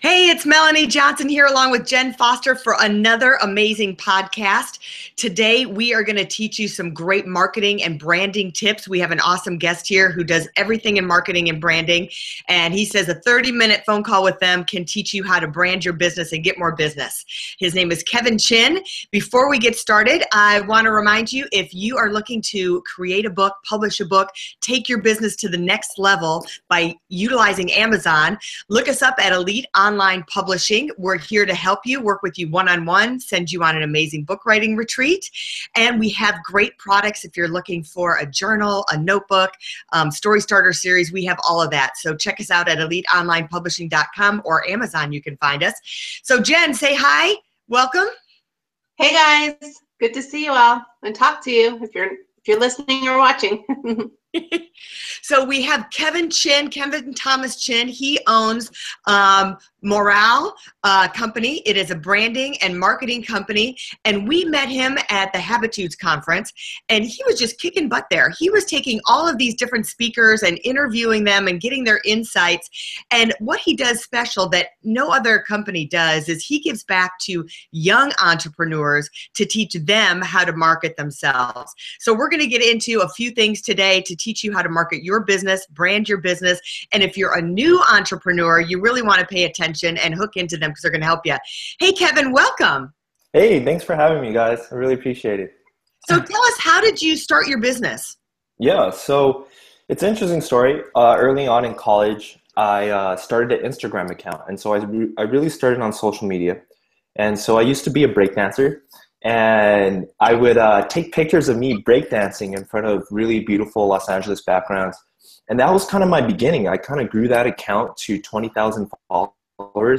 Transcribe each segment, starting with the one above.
Hey, it's Melanie Johnson here along with Jen Foster for another amazing podcast. Today, we are going to teach you some great marketing and branding tips. We have an awesome guest here who does everything in marketing and branding. And he says a 30 minute phone call with them can teach you how to brand your business and get more business. His name is Kevin Chin. Before we get started, I want to remind you if you are looking to create a book, publish a book, take your business to the next level by utilizing Amazon, look us up at Elite Online Publishing. We're here to help you, work with you one on one, send you on an amazing book writing retreat. And we have great products if you're looking for a journal, a notebook, um, story starter series. We have all of that. So check us out at eliteonlinepublishing.com or Amazon. You can find us. So, Jen, say hi. Welcome. Hey, guys. Good to see you all and talk to you if you're if you're listening or watching. so we have Kevin Chin, Kevin Thomas Chin. He owns um, Morale uh, Company. It is a branding and marketing company. And we met him at the Habitudes Conference, and he was just kicking butt there. He was taking all of these different speakers and interviewing them and getting their insights. And what he does special that no other company does is he gives back to young entrepreneurs to teach them how to market themselves. So we're going to get into a few things today to teach you how to market your business, brand your business. And if you're a new entrepreneur, you really want to pay attention and hook into them because they're going to help you. Hey, Kevin, welcome. Hey, thanks for having me, guys. I really appreciate it. So tell us, how did you start your business? Yeah, so it's an interesting story. Uh, early on in college, I uh, started an Instagram account. And so I, re- I really started on social media. And so I used to be a breakdancer and I would uh, take pictures of me breakdancing in front of really beautiful Los Angeles backgrounds. And that was kind of my beginning. I kind of grew that account to 20,000 followers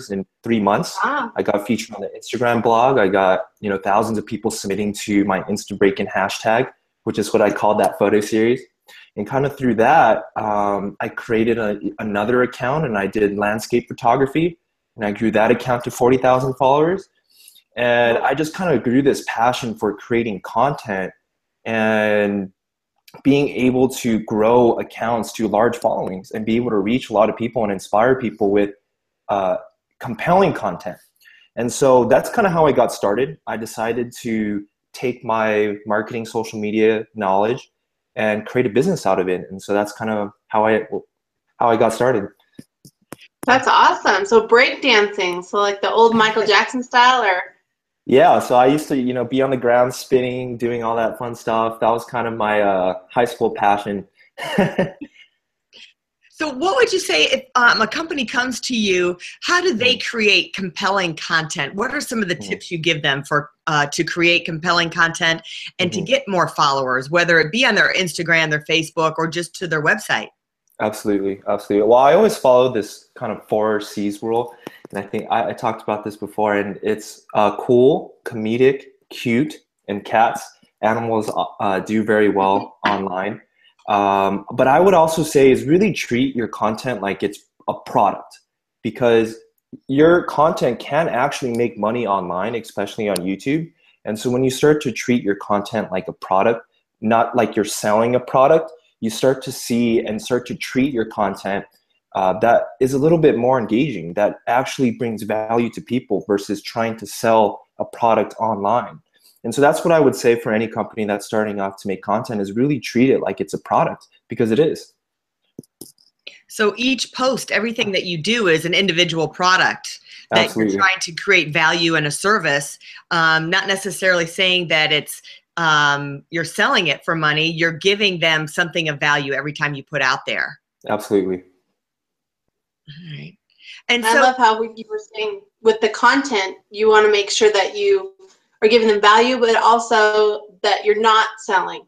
in three months. Wow. I got featured on the Instagram blog. I got, you know, thousands of people submitting to my Insta Breaking hashtag, which is what I called that photo series. And kind of through that, um, I created a, another account and I did landscape photography. And I grew that account to 40,000 followers and I just kind of grew this passion for creating content and being able to grow accounts to large followings and be able to reach a lot of people and inspire people with uh, compelling content. And so that's kind of how I got started. I decided to take my marketing social media knowledge and create a business out of it. And so that's kind of how I how I got started. That's awesome. So breakdancing, so like the old Michael Jackson style or yeah, so I used to, you know, be on the ground spinning, doing all that fun stuff. That was kind of my uh, high school passion. so, what would you say if um, a company comes to you? How do they create compelling content? What are some of the mm-hmm. tips you give them for uh, to create compelling content and mm-hmm. to get more followers, whether it be on their Instagram, their Facebook, or just to their website? Absolutely, absolutely. Well, I always follow this kind of four C's rule and I think I, I talked about this before, and it's uh, cool, comedic, cute, and cats. Animals uh, uh, do very well online. Um, but I would also say is really treat your content like it's a product because your content can actually make money online, especially on YouTube. And so when you start to treat your content like a product, not like you're selling a product, you start to see and start to treat your content uh, that is a little bit more engaging, that actually brings value to people versus trying to sell a product online. And so that's what I would say for any company that's starting off to make content is really treat it like it's a product because it is. So each post, everything that you do is an individual product that Absolutely. you're trying to create value in a service, um, not necessarily saying that it's um, you're selling it for money. You're giving them something of value every time you put out there. Absolutely. All right. And so, I love how you were saying with the content, you want to make sure that you are giving them value, but also that you're not selling.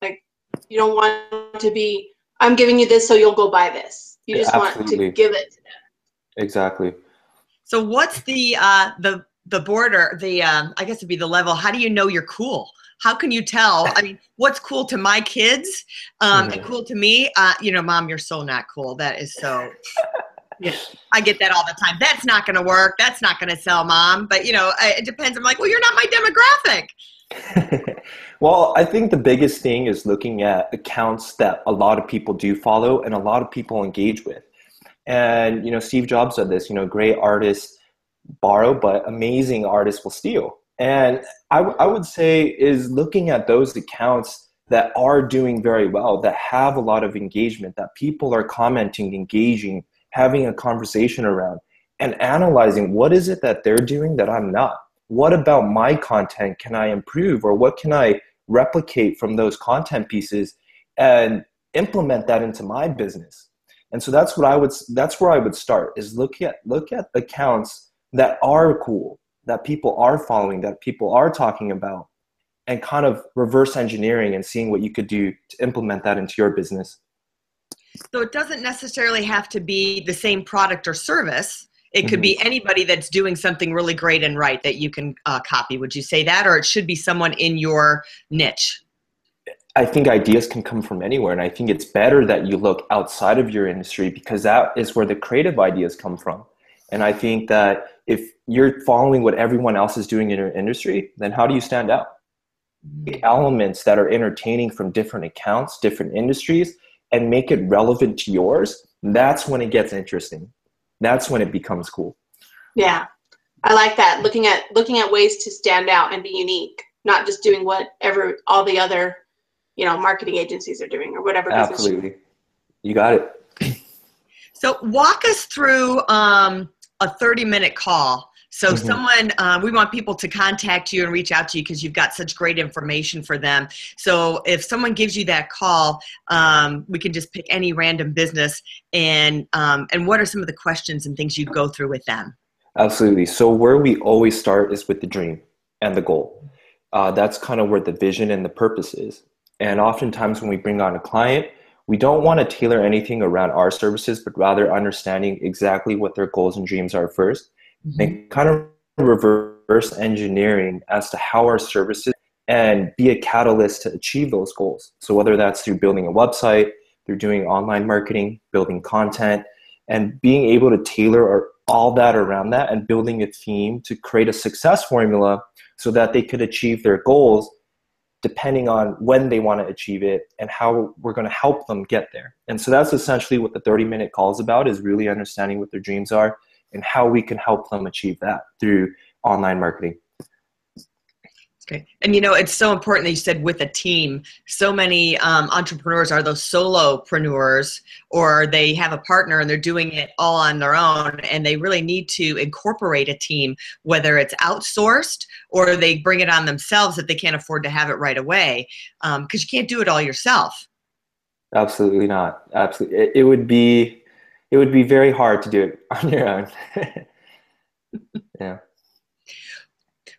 Like you don't want to be, I'm giving you this so you'll go buy this. You just Absolutely. want to give it to them. Exactly. So what's the uh, the the border? The um, I guess it'd be the level. How do you know you're cool? How can you tell? I mean, what's cool to my kids um, mm-hmm. and cool to me? Uh, you know, mom, you're so not cool. That is so. Yeah, I get that all the time. That's not going to work. That's not going to sell, mom. But you know, it depends. I'm like, well, you're not my demographic. well, I think the biggest thing is looking at accounts that a lot of people do follow and a lot of people engage with. And you know, Steve Jobs said this. You know, great artists borrow, but amazing artists will steal. And I, w- I would say is looking at those accounts that are doing very well, that have a lot of engagement, that people are commenting, engaging, having a conversation around and analyzing what is it that they're doing that I'm not? What about my content can I improve or what can I replicate from those content pieces and implement that into my business? And so that's what I would that's where I would start is look at look at accounts that are cool, that people are following, that people are talking about and kind of reverse engineering and seeing what you could do to implement that into your business. So it doesn't necessarily have to be the same product or service. It could mm-hmm. be anybody that's doing something really great and right that you can uh, copy. Would you say that, or it should be someone in your niche? I think ideas can come from anywhere, and I think it's better that you look outside of your industry because that is where the creative ideas come from. And I think that if you're following what everyone else is doing in your industry, then how do you stand out? Mm-hmm. elements that are entertaining from different accounts, different industries, and make it relevant to yours, that's when it gets interesting. That's when it becomes cool. Yeah. I like that. Looking at looking at ways to stand out and be unique, not just doing whatever all the other, you know, marketing agencies are doing or whatever. Absolutely. You got it. So walk us through um, a 30 minute call so mm-hmm. someone, uh, we want people to contact you and reach out to you because you've got such great information for them. So if someone gives you that call, um, we can just pick any random business and um, and what are some of the questions and things you'd go through with them? Absolutely. So where we always start is with the dream and the goal. Uh, that's kind of where the vision and the purpose is. And oftentimes when we bring on a client, we don't want to tailor anything around our services, but rather understanding exactly what their goals and dreams are first mm-hmm. and kind of reverse engineering as to how our services and be a catalyst to achieve those goals. So whether that's through building a website, through doing online marketing, building content, and being able to tailor all that around that and building a theme to create a success formula so that they could achieve their goals depending on when they want to achieve it and how we're going to help them get there. And so that's essentially what the 30 minute call is about is really understanding what their dreams are and how we can help them achieve that through online marketing. Okay. And you know, it's so important that you said with a team. So many um, entrepreneurs are those solopreneurs, or they have a partner and they're doing it all on their own. And they really need to incorporate a team, whether it's outsourced or they bring it on themselves if they can't afford to have it right away, because um, you can't do it all yourself. Absolutely not. Absolutely, it, it would be it would be very hard to do it on your own. yeah.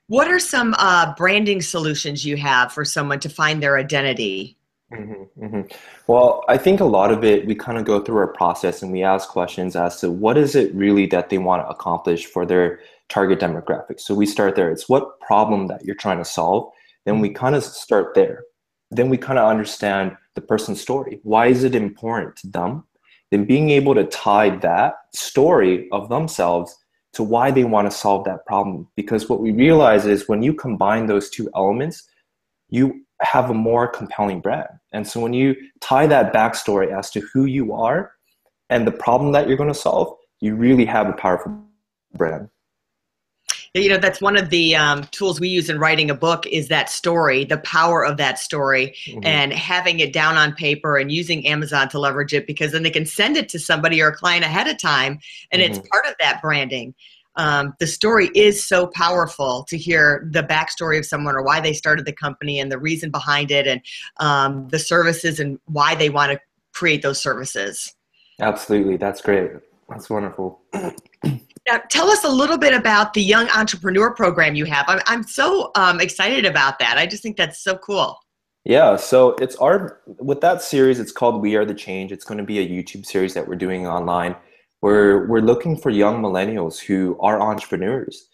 What are some uh, branding solutions you have for someone to find their identity? Mm-hmm, mm-hmm. Well, I think a lot of it, we kind of go through our process and we ask questions as to what is it really that they want to accomplish for their target demographic. So we start there. It's what problem that you're trying to solve. Then we kind of start there. Then we kind of understand the person's story. Why is it important to them? Then being able to tie that story of themselves to why they want to solve that problem. Because what we realize is when you combine those two elements, you have a more compelling brand. And so when you tie that backstory as to who you are and the problem that you're going to solve, you really have a powerful brand you know that's one of the um, tools we use in writing a book is that story the power of that story mm-hmm. and having it down on paper and using amazon to leverage it because then they can send it to somebody or a client ahead of time and mm-hmm. it's part of that branding. Um, the story is so powerful to hear the backstory of someone or why they started the company and the reason behind it and um, the services and why they want to create those services. Absolutely. That's great. That's wonderful Now, tell us a little bit about the Young Entrepreneur Program you have. I'm, I'm so um, excited about that. I just think that's so cool. Yeah, so it's our with that series. It's called "We Are the Change." It's going to be a YouTube series that we're doing online. Where we're looking for young millennials who are entrepreneurs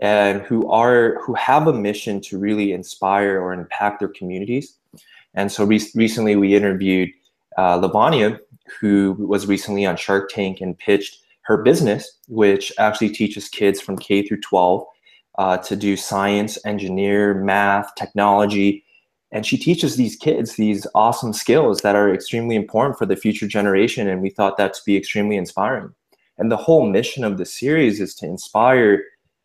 and who are who have a mission to really inspire or impact their communities. And so re- recently, we interviewed uh, Lavania, who was recently on Shark Tank and pitched her business, which actually teaches kids from K through 12 uh, to do science, engineer, math, technology. And she teaches these kids these awesome skills that are extremely important for the future generation. And we thought that to be extremely inspiring. And the whole mission of the series is to inspire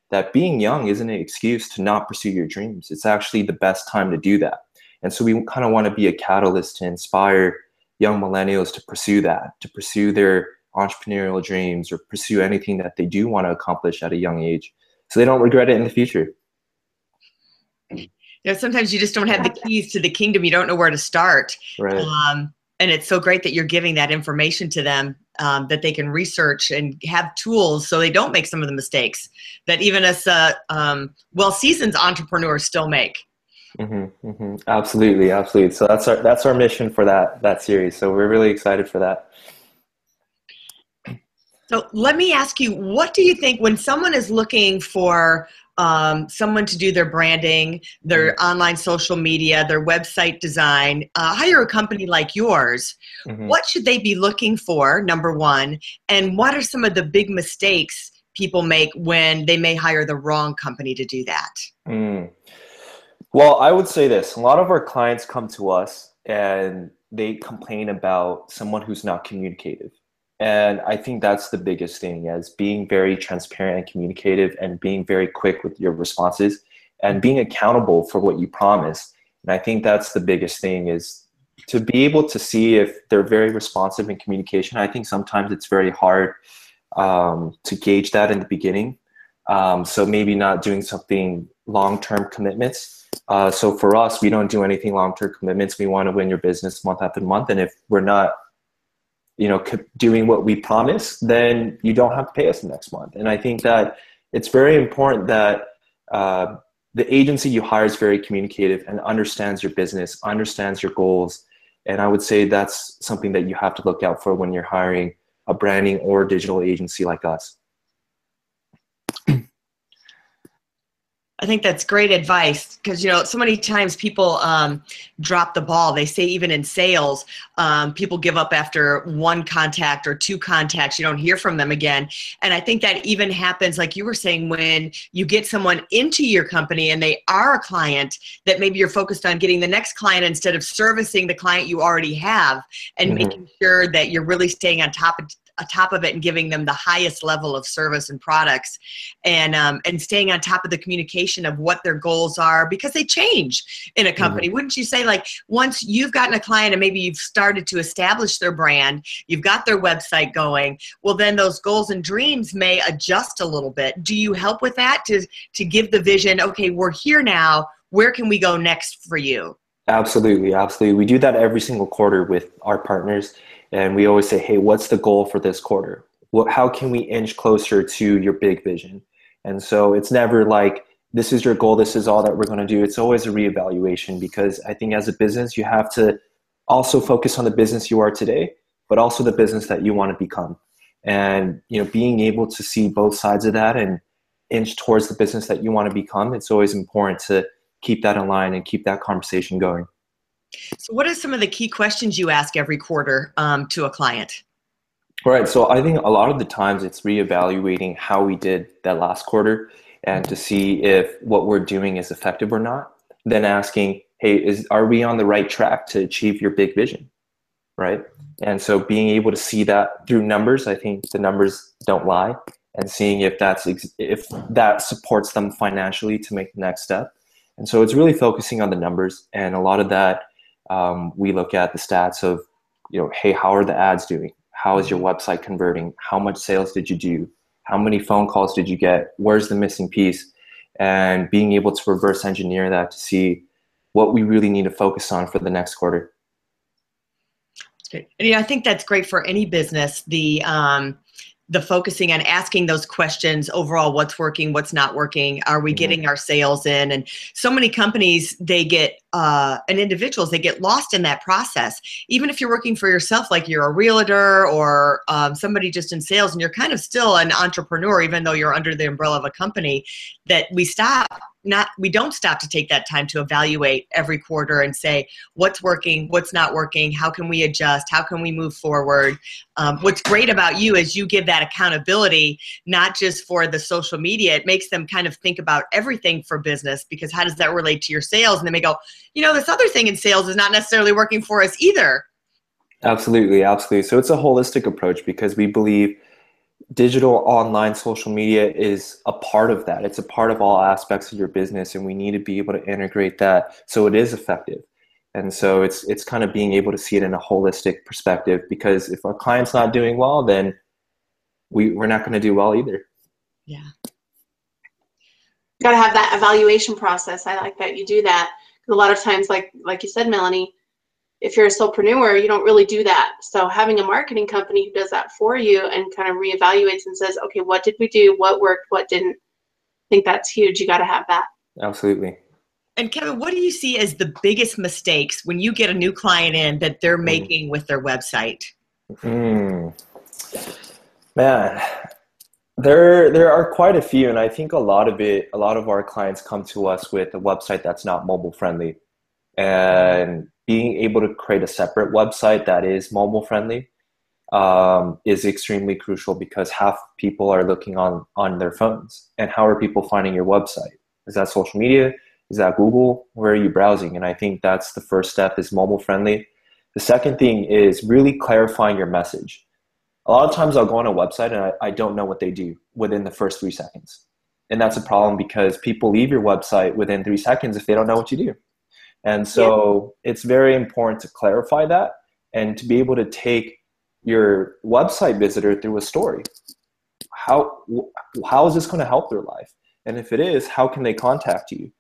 that being young isn't an excuse to not pursue your dreams. It's actually the best time to do that. And so we kind of want to be a catalyst to inspire young millennials to pursue that, to pursue their entrepreneurial dreams or pursue anything that they do want to accomplish at a young age so they don't regret it in the future. You know, sometimes you just don't have the keys to the kingdom. You don't know where to start. Right. Um, and it's so great that you're giving that information to them um, that they can research and have tools so they don't make some of the mistakes that even us uh, um, well seasoned entrepreneurs still make. Mm-hmm, mm-hmm. Absolutely, absolutely. So that's our that's our mission for that that series. So we're really excited for that. So let me ask you, what do you think when someone is looking for um, someone to do their branding, their mm-hmm. online social media, their website design, uh, hire a company like yours, mm-hmm. what should they be looking for, number one? And what are some of the big mistakes people make when they may hire the wrong company to do that? Mm. Well, I would say this a lot of our clients come to us and they complain about someone who's not communicative. And I think that's the biggest thing as being very transparent and communicative and being very quick with your responses and being accountable for what you promise. And I think that's the biggest thing is to be able to see if they're very responsive in communication. I think sometimes it's very hard um, to gauge that in the beginning. Um, so maybe not doing something long-term commitments. Uh, so for us, we don't do anything long-term commitments. We want to win your business month after month. And if we're not you know doing what we promise then you don't have to pay us the next month. And i think that it's very important that uh, the agency you hire is very communicative and understands your business understands your goals. And i would say that's something that you have to look out for when you're hiring a branding or digital agency like us I think that's great advice because you know so many times people um, drop the ball. They say even in sales, um, people give up after one contact or two contacts. You don't hear from them again, and I think that even happens, like you were saying, when you get someone into your company and they are a client. That maybe you're focused on getting the next client instead of servicing the client you already have, and mm-hmm. making sure that you're really staying on top of top of it and giving them the highest level of service and products and um, and staying on top of the communication of what their goals are because they change in a company. Mm-hmm. wouldn't you say like once you've gotten a client and maybe you've started to establish their brand you've got their website going well then those goals and dreams may adjust a little bit. Do you help with that to to give the vision okay we're here now where can we go next for you? Absolutely absolutely. We do that every single quarter with our partners and we always say, hey, what's the goal for this quarter? What, how can we inch closer to your big vision? And so it's never like, this is your goal, this is all that we're going to do. It's always a reevaluation because I think as a business, you have to also focus on the business you are today, but also the business that you want to become. And you know, being able to see both sides of that and inch towards the business that you want to become, it's always important to keep that in line and keep that conversation going. So, what are some of the key questions you ask every quarter um, to a client? All right. So, I think a lot of the times it's reevaluating how we did that last quarter and to see if what we're doing is effective or not. Then asking, hey, is are we on the right track to achieve your big vision? Right. And so, being able to see that through numbers, I think the numbers don't lie, and seeing if that's if that supports them financially to make the next step. And so, it's really focusing on the numbers, and a lot of that um, we look at the stats of, you know, hey, how are the ads doing? How is your mm-hmm. website converting? How much sales did you do? How many phone calls did you get? Where's the missing piece? And being able to reverse engineer that to see what we really need to focus on for the next quarter. Yeah, I think that's great for any business. The um, the focusing on asking those questions overall what's working what's not working are we mm-hmm. getting our sales in and so many companies they get uh, an individual is they get lost in that process. Even if you're working for yourself, like you're a realtor or um, somebody just in sales, and you're kind of still an entrepreneur, even though you're under the umbrella of a company, that we stop not we don't stop to take that time to evaluate every quarter and say what's working what's not working how can we adjust how can we move forward? Um, what's great about you is you give that accountability not just for the social media. It makes them kind of think about everything for business because how does that relate to your sales? And they may go you know this other thing in sales is not necessarily working for us either. Absolutely absolutely. So it's a holistic approach because we believe digital online social media is a part of that. It's a part of all aspects of your business and we need to be able to integrate that so it is effective. And so it's it's kind of being able to see it in a holistic perspective because if our client's not doing well then we, we're not going to do well either. Yeah. Got to have that evaluation process. I like that you do that a lot of times like like you said melanie if you're a solopreneur, you don't really do that. So having a marketing company who does that for you and kind of reevaluates and says, okay, what did we do? What worked? What didn't? I think that's huge. You got to have that. Absolutely. And Kevin, what do you see as the biggest mistakes when you get a new client in that they're mm. making with their website? Mm. Man, there there are quite a few, and I think a lot of it, a lot of our clients come to us with a website that's not mobile friendly, and being able to create a separate website that is mobile friendly um, is extremely crucial because half people are looking on on their phones. And how are people finding your website? Is that social media? Is that Google? Where are you browsing? And I think that's the first step is mobile friendly. The second thing is really clarifying your message. A lot of times I'll go on a website and I, I don't know what they do within the first three seconds. And that's a problem because people leave your website within three seconds if they don't know what you do. And so yeah. it's very important to clarify that and to be able to take your website visitor through a story. How, how is this going to help their life? And if it is, how can they contact you?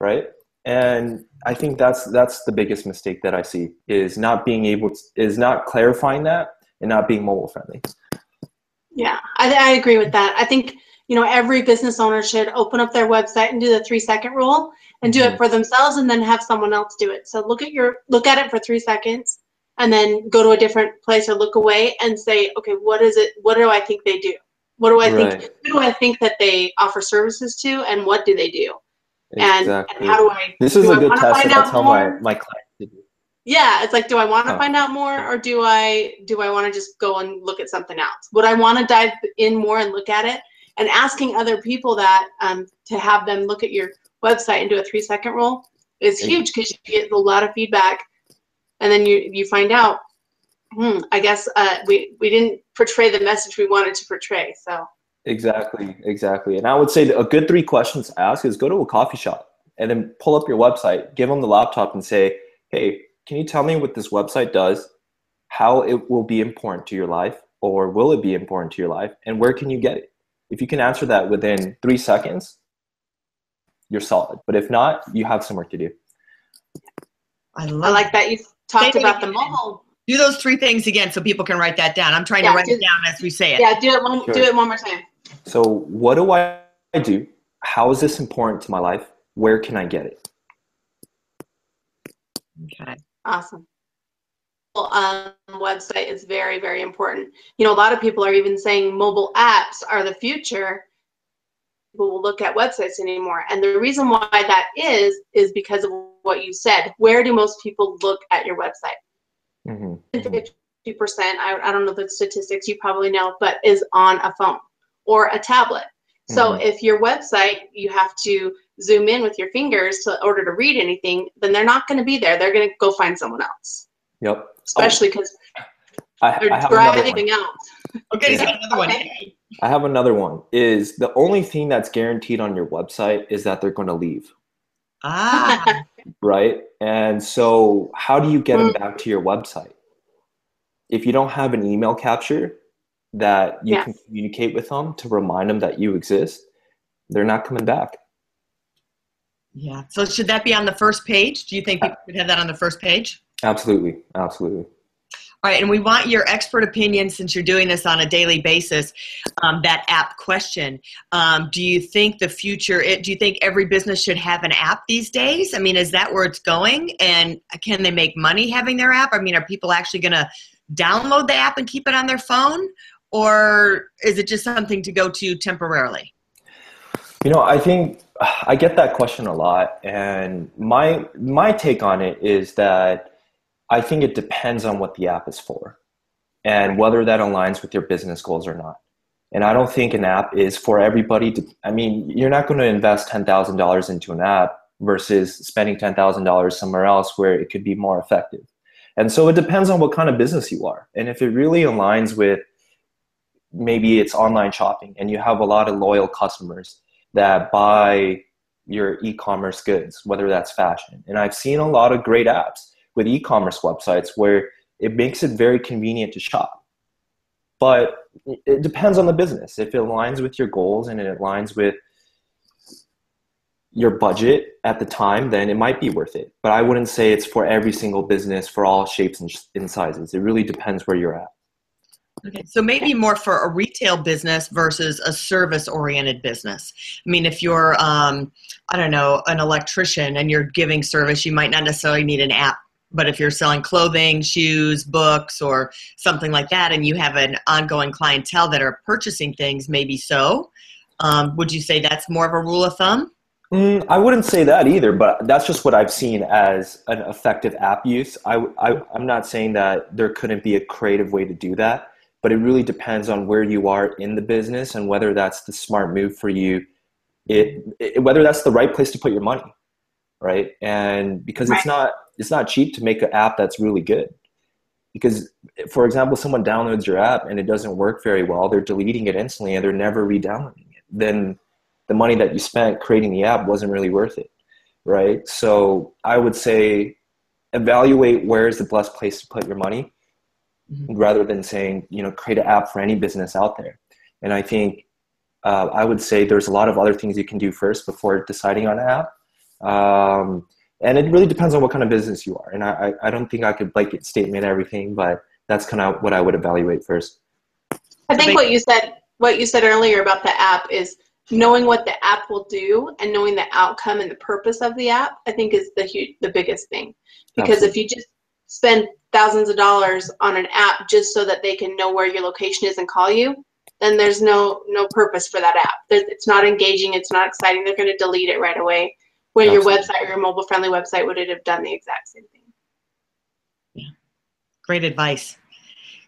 Right. And I think that's that's the biggest mistake that I see is not being able to, is not clarifying that and not being mobile friendly. Yeah, I, I agree with that. I think you know every business owner should open up their website and do the three second rule and do mm-hmm. it for themselves and then have someone else do it so look at your look at it for three seconds and then go to a different place or look away and say okay what is it what do i think they do what do i right. think who do i think that they offer services to and what do they do exactly. and, and how do i this is a good test that's how my, my client did yeah it's like do i want to oh. find out more or do i do i want to just go and look at something else would i want to dive in more and look at it and asking other people that um, to have them look at your website and do a three second rule is huge because you get a lot of feedback and then you you find out hmm, i guess uh, we we didn't portray the message we wanted to portray so. Exactly exactly and i would say a good three questions to ask is go to a coffee shop and then pull up your website give them the laptop and say hey can you tell me what this website does how it will be important to your life or will it be important to your life and where can you get it? If you can answer that within three seconds, you're solid. But if not, you have some work to do. I, I like that you talked about the mobile. Do those three things again so people can write that down. I'm trying yeah, to write do, it down as we say it. Yeah, do it one sure. do it one more time. So what do I do? How is this important to my life? Where can I get it? Okay. Awesome um, website is very, very important. You know, a lot of people are even saying mobile apps are the future. People will look at websites anymore. And the reason why that is, is because of what you said. Where do most people look at your website? Mm-hmm. 50%, I, I don't know the statistics, you probably know, but is on a phone or a tablet. So mm-hmm. if your website, you have to zoom in with your fingers to order to read anything, then they're not going to be there. They're going to go find someone else. Yep especially because oh, they're I driving out. Okay, so another one. Okay. I have another one. Is the only thing that's guaranteed on your website is that they're going to leave. Ah. right. And so, how do you get them mm. back to your website? If you don't have an email capture that you yes. can communicate with them to remind them that you exist, they're not coming back. Yeah. So should that be on the first page? Do you think people should have that on the first page? Absolutely. Absolutely. All right, and we want your expert opinion since you're doing this on a daily basis. Um, that app question: um, Do you think the future? It, do you think every business should have an app these days? I mean, is that where it's going? And can they make money having their app? I mean, are people actually going to download the app and keep it on their phone, or is it just something to go to temporarily? You know, I think I get that question a lot, and my my take on it is that I think it depends on what the app is for and whether that aligns with your business goals or not. And I don't think an app is for everybody to, I mean, you're not going to invest $10,000 into an app versus spending $10,000 somewhere else where it could be more effective. And so it depends on what kind of business you are. And if it really aligns with maybe it's online shopping and you have a lot of loyal customers that buy your e-commerce goods, whether that's fashion. And I've seen a lot of great apps with e-commerce websites where it makes it very convenient to shop. But it depends on the business. If it aligns with your goals and it aligns with your budget at the time, then it might be worth it. But I wouldn't say it's for every single business for all shapes and, and sizes. It really depends where you're at. Okay, so maybe more for a retail business versus a service-oriented business. I mean, if you're, um, I don't know, an electrician and you're giving service, you might not necessarily need an app but if you're selling clothing, shoes, books, or something like that, and you have an ongoing clientele that are purchasing things, maybe so. Um, would you say that's more of a rule of thumb? Mm, I wouldn't say that either, but that's just what I've seen as an effective app use. I, I, I'm not saying that there couldn't be a creative way to do that, but it really depends on where you are in the business and whether that's the smart move for you. It, it whether that's the right place to put your money, right? And because right. it's not it's not cheap to make an app that's really good. Because for example someone downloads your app and it doesn't work very well they're deleting it instantly and they're never re-downloading it. Then the money that you spent creating the app wasn't really worth it right? So i would say evaluate where is the best place to put your money mm-hmm. rather than saying you know create an app for any business out there. And i think uh, i would say there's a lot of other things you can do first before deciding on an app. Um, and it really depends on what kind of business you are. And I, I don't think I could blanket statement everything, but that's kind of what I would evaluate first. I think what you said, what you said earlier about the app is knowing what the app will do and knowing the outcome and the purpose of the app. I think is the huge, the biggest thing, because Absolutely. if you just spend thousands of dollars on an app just so that they can know where your location is and call you, then there's no no purpose for that app. It's not engaging. It's not exciting. They're going to delete it right away where your website or your mobile friendly website would it have done the exact same thing. Yeah. Great advice.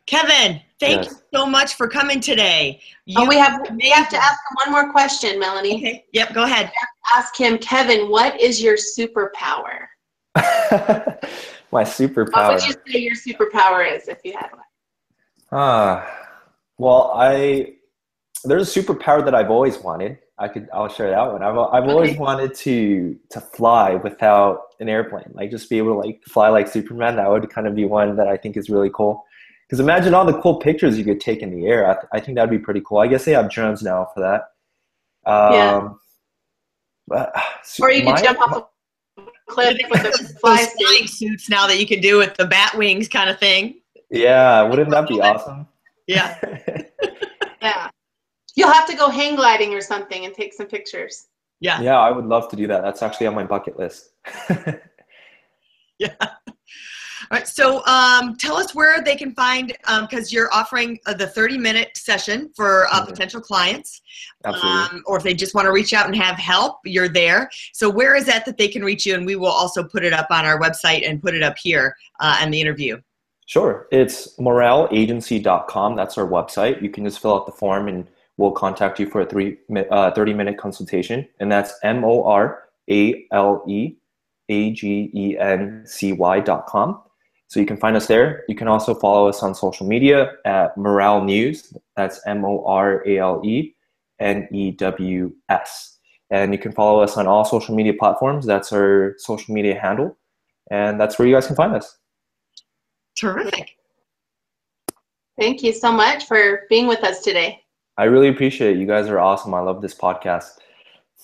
Kevin, thank yes. you so much for coming today. You oh, we have we have to ask him one more question, Melanie. Okay. Yep, go ahead. ask him, Kevin, what is your superpower? My superpower. What would you say your superpower is if you had one? Ah, uh, well, I there's a superpower that I've always wanted, I could I'll share that one. I've I've okay. always wanted to to fly without an airplane, like just be able to like fly like Superman. That would kind of be one that I think is really cool. Because imagine all the cool pictures you could take in the air. I, th- I think that'd be pretty cool. I guess they have drones now for that. Um, yeah. But, or you could jump off a cliff with the fly flying suits now that you can do with the bat wings kind of thing. Yeah, wouldn't that be awesome? Yeah. yeah. You'll have to go hang gliding or something and take some pictures. Yeah. Yeah, I would love to do that. That's actually on my bucket list. yeah. All right. So um, tell us where they can find, because um, you're offering uh, the 30 minute session for uh, mm-hmm. potential clients. Um, or if they just want to reach out and have help, you're there. So where is that that they can reach you? And we will also put it up on our website and put it up here uh, in the interview. Sure. It's moraleagency.com. That's our website. You can just fill out the form and will contact you for a three, uh, 30 minute consultation. And that's M O R A L E A G E N C Y dot com. So you can find us there. You can also follow us on social media at Morale News. That's M O R A L E N E W S. And you can follow us on all social media platforms. That's our social media handle. And that's where you guys can find us. Terrific. Thank you so much for being with us today. I really appreciate it. You guys are awesome. I love this podcast.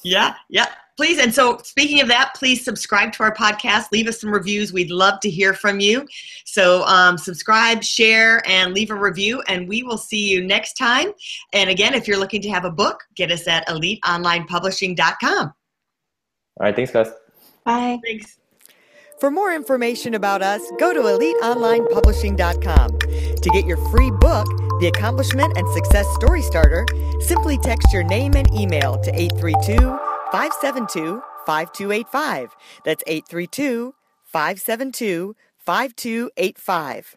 Yeah, yeah. Please. And so, speaking of that, please subscribe to our podcast. Leave us some reviews. We'd love to hear from you. So, um, subscribe, share, and leave a review. And we will see you next time. And again, if you're looking to have a book, get us at eliteonlinepublishing.com. All right. Thanks, guys. Bye. Thanks. For more information about us, go to eliteonlinepublishing.com. To get your free book, The Accomplishment and Success Story Starter, simply text your name and email to 832 572 5285. That's 832 572 5285.